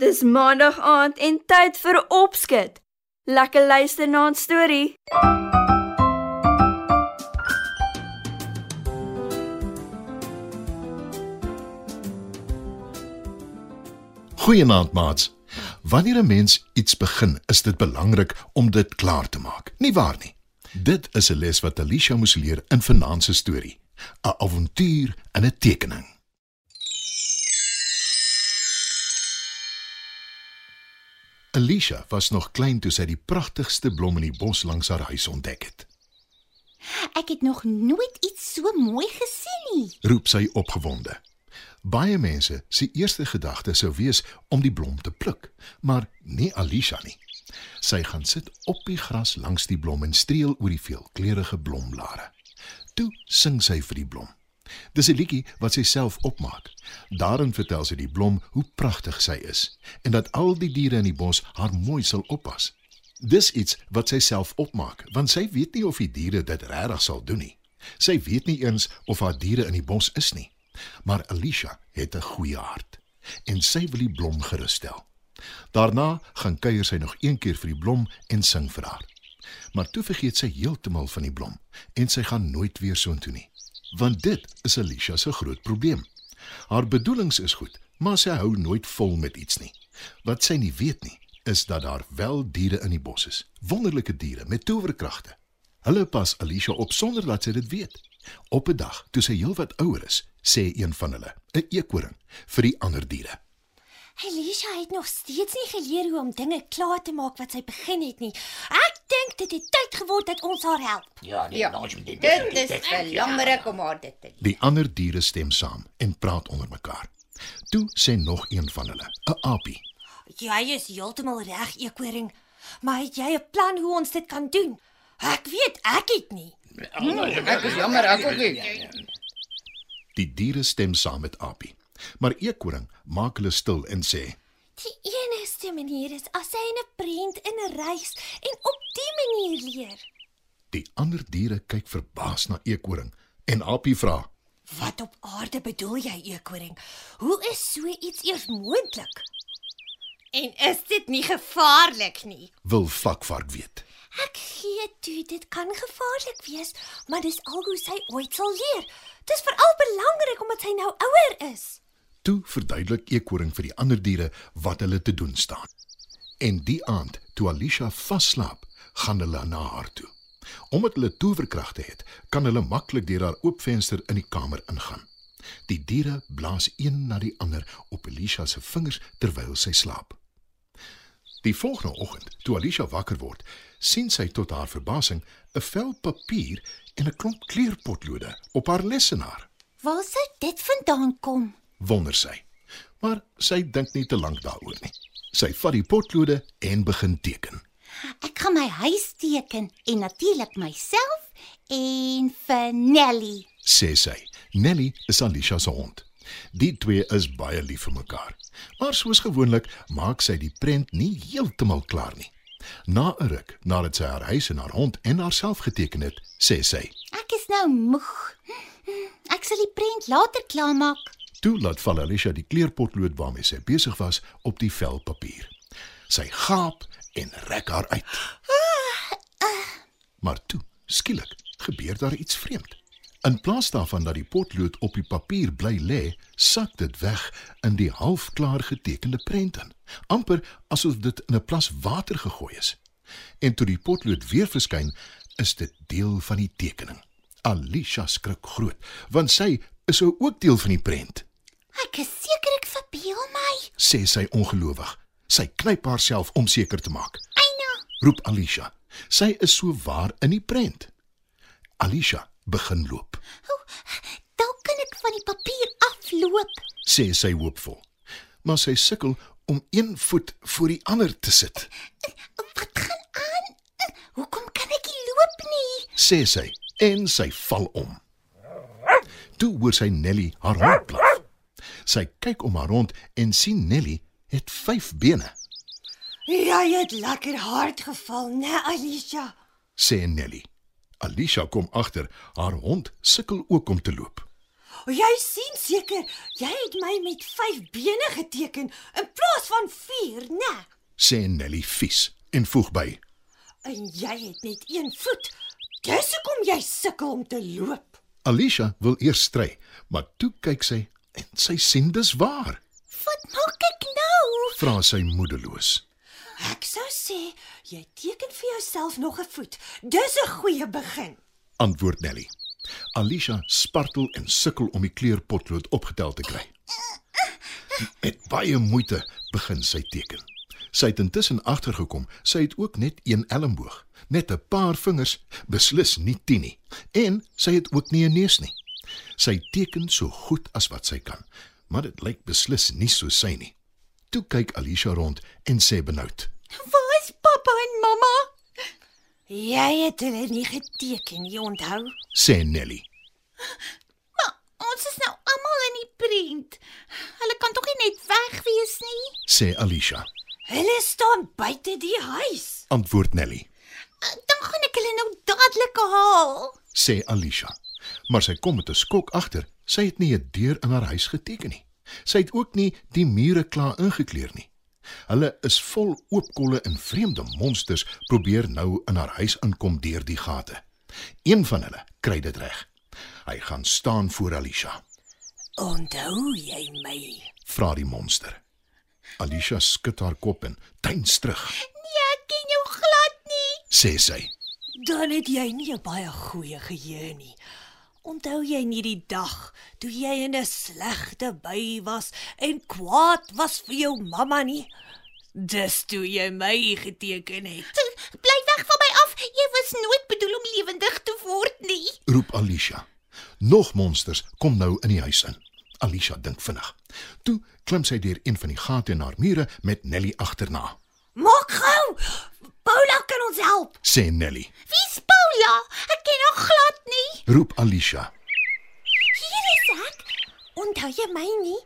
Dis maandag aand en tyd vir opskud. Lekker luister na 'n storie. Goeienaand maats. Wanneer 'n mens iets begin, is dit belangrik om dit klaar te maak. Nie waar nie? Dit is 'n les wat Alicia moes leer in vanaand se storie. 'n Avontuur in 'n tekening. Alicia was nog klein toe sy die pragtigste blom in die bos langs haar huis ontdek het. Ek het nog nooit iets so mooi gesien nie. Roep sy opgewonde. Baie mense se eerste gedagte sou wees om die blom te pluk, maar nie Alicia nie. Sy gaan sit op die gras langs die blom en streel oor die veelkleurige blomblare. Toe sing sy vir die blom. Dis 'n liedjie wat sy self opmaak. Daarin vertel sy die blom hoe pragtig sy is en dat al die diere in die bos haar mooi sal oppas. Dis iets wat sy self opmaak, want sy weet nie of die diere dit regtig sal doen nie. Sy weet nie eens of haar diere in die bos is nie. Maar Alicia het 'n goeie hart en sy wil die blom gerusstel. Daarna gaan kuier sy nog een keer vir die blom en sing vir haar. Maar toe vergeet sy heeltemal van die blom en sy gaan nooit weer soontoe nie want dit is Alicia se groot probleem. Haar bedoelings is goed, maar sy hou nooit vol met iets nie. Wat sy nie weet nie, is dat daar wel diere in die bos is, wonderlike diere met towerkragte. Hulle pas Alicia op sonder dat sy dit weet. Op 'n dag, toe sy heelwat ouer is, sê een van hulle, 'n eekhoring, vir die ander diere: Alicia het nog steeds nie geleer hoe om dinge klaar te maak wat sy begin het nie. Ek dink dit het tyd geword dat ons haar help. Ja, nee, Ja, nou is dit. Dit is belangrik om haar dit te leer. Die ander diere stem saam en praat onder mekaar. Toe sê nog een van hulle, 'n aapie: Jy is heeltemal reg, Ekoring. Maar het jy 'n plan hoe ons dit kan doen? Ek weet ek het nie. Ek is jammer ek ook nie. Die diere stem saam met aapie. Maar eekhoring maak hulle stil en sê: Die enigste manier is as hy 'n prent in 'n reis en op die manier leer. Die ander diere kyk verbaas na eekhoring en aapie vra: Wat op aarde bedoel jy, Ekoring? Hoe is so iets eers moontlik? En is dit nie gevaarlik nie? "Wil vakvark weet." Ek gee toe dit kan gevaarlik wees, maar dis al hoe sy ooit sal leer. Dis veral belangrik omdat sy nou ouer is. Toe verduidelik eekhoring vir die ander diere wat hulle te doen staan. En die aand, toe Alicia vasslaap, gaan hulle na haar toe. Omdat hulle towerkragte het, kan hulle maklik deur haar oop venster in die kamer ingaan. Die diere blaas een na die ander op Alicia se vingers terwyl sy slaap. Die volgende oggend, toe Alicia wakker word, sien sy tot haar verbasing 'n vel papier en 'n klomp kleurpotlode op haar lessenaar. Waar sou dit vandaan kom? Wonder sy. Maar sy dink nie te lank daaroor nie. Sy vat die potlode en begin teken. Ek gaan my huis teken en natuurlik myself en vir Nelly. Sê sy. Nelly is Alicia se hond. Die twee is baie lief vir mekaar. Maar soos gewoonlik maak sy die prent nie heeltemal klaar nie. Na 'n ruk, nadat sy haar huis en haar hond en haarself geteken het, sê sy: Ek is nou moeg. Ek sal die prent later klaarmaak. Toe laat val Alicia die kleurpotlood waarmee sy besig was op die vel papier. Sy gaap en rek haar uit. Maar toe, skielik, gebeur daar iets vreemd. In plaas daarvan dat die potlood op die papier bly lê, sak dit weg in die halfklaar getekende prent in, amper asof dit in 'n plas water gegooi is. En toe die potlood weer verskyn, is dit deel van die tekening. Alicia skrik groot, want sy is ook deel van die prent Ek is seker ek verbeel my. sê sy ongelowig. Sy knyp haarself om seker te maak. Eina, Roep Alicia. Sy is so waar in die prent. Alicia begin loop, dalk kan ek van die papier afloop. sê sy hoopvol. Maar sy sukkel om een voet voor die ander te sit, Wat gaan aan? Hoekom kan ek nie loop nie? sê sy en sy val om. Toe hoor sy Nelly haar hond blaf. Sy kyk om haar rond en sien Nelly het 5 bene, Jy het lekker hard geval, né, Alicia? sê Nelly. Alicia kom agter, haar hond sukkel ook om te loop. Jy sien seker, jy het my met 5 bene geteken in plaas van 4, né? sê Nelly vies en voeg by: En jy het net een voet. Dis hoekom jy sukkel om te loop. Alicia wil eers stry, maar toe kyk sy en sy sien dis waar. Wat maak ek nou? Vra sy moedeloos. Ek sou sê jy teken vir jouself nog 'n voet. Dis 'n goeie begin. Antwoord Nelly. Alicia spartel en sukkel om die kleurpotlood opgetel te kry. Met baie moeite begin sy teken. Sy het intussen agtergekom, sy het ook net een elmboog, net 'n paar vingers, beslis nie 10 nie. En sy het ook nie 'n neus nie. Sy teken so goed as wat sy kan, maar dit lyk beslis nie so sy nie. Toe kyk Alicia rond en sê benoud: Waar is pappa en mamma? Jy het hulle nie geteken nie, onthou? sê Nelly. Maar ons is nou almal in die prent. Hulle kan tog nie net weg wees nie. sê Alicia. Hulle staan buite die huis. Antwoord Nelly. Dan gaan ek hulle nou dadelik haal. sê Alicia. Maar sy kom met 'n skok agter. Sy het nie 'n deur in haar huis geteken nie. Sy het ook nie die mure klaar ingekleur nie. Hulle is vol oopkolle en vreemde monsters probeer nou in haar huis inkom deur die gate. Een van hulle kry dit reg. Hy gaan staan voor Alicia. Onthou jy my? Vra die monster. Alicia skud haar kop en duins terug, Nee, ek ken jou glad nie. sê sy. Dan het jy nie 'n baie goeie geheue nie. Onthou jy nie die dag toe jy in 'n slegte bui was en kwaad was vir jou mamma nie? Dis toe jy my geteken het. Bly weg van my af. Jy was nooit bedoel om lewendig te word nie. roep Alicia. Nog monsters kom nou in die huis in. Alicia dink vinnig. Toe klim sy deur een van die gate in haar mure met Nelly agterna. Maak gou. Ons help. Sê Nelly. Wie's Paula? Ek ken haar glad nie. Roep Alicia. Hier is ek. Onthou jy my nie?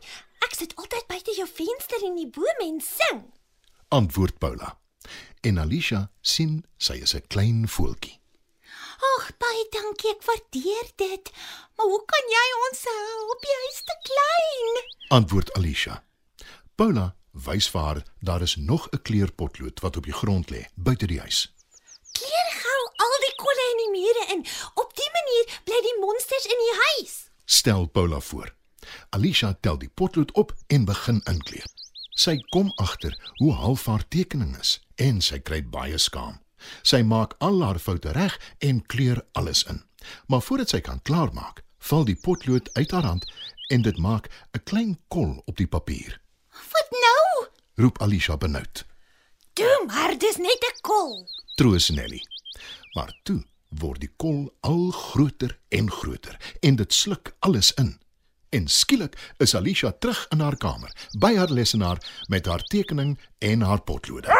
Ek sit altyd buite jou venster in die bome en sing. Antwoord Paula. En Alicia sien sy is 'n klein voeltjie. Ag, baie dankie, ek waardeer dit. Maar hoe kan jy ons help? Jy is te klein. Antwoord Alicia. Paula wys vir haar daar is nog 'n kleurpotlood wat op die grond lê buite die huis. Keer gou al die kolle in die mure in. Op die manier bly die monsters in die huis. Stel Paula voor. Alicia tel die potlood op en begin inkleur. Sy kom agter hoe half haar tekening is en sy kry baie skaam. Sy maak al haar foute reg en kleur alles in. Maar voordat sy kan klaarmaak, val die potlood uit haar hand en dit maak 'n klein kol op die papier. Wat nou? Roep Alicia benoud. Toe maar, dis net 'n kol. Troos Nelly. Maar toe word die kol al groter en groter en dit sluk alles in. En skielik is Alicia terug in haar kamer, by haar lesenaar met haar tekening en haar potlode.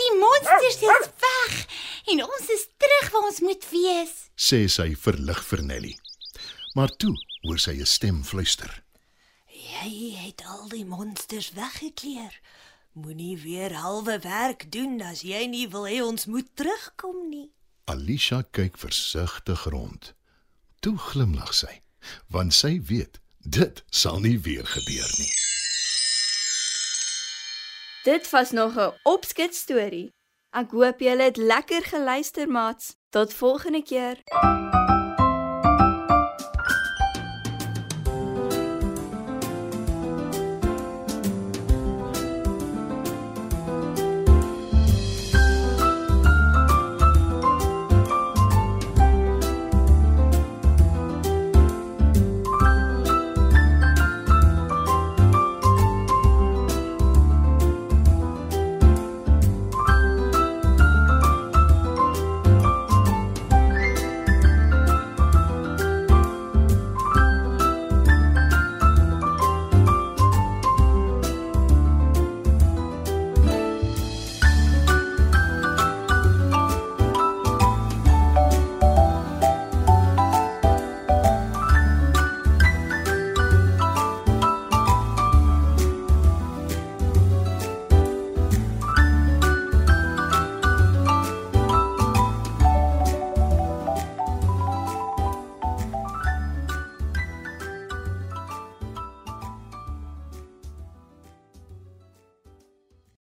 Die monsters is weg en ons is terug waar ons moet wees. sê sy verlig vir Nelly. Maar toe hoor sy 'n stem fluister. Jy het al die monsters weggekleer. Moenie weer halwe werk doen as jy nie wil hê ons moet terugkom nie. Alicia kyk versigtig rond. Toe glimlag sy, want sy weet dit sal nie weer gebeur nie. Dit was nog 'n opskets storie. Ek hoop julle het lekker geluister, maats. Tot volgende keer.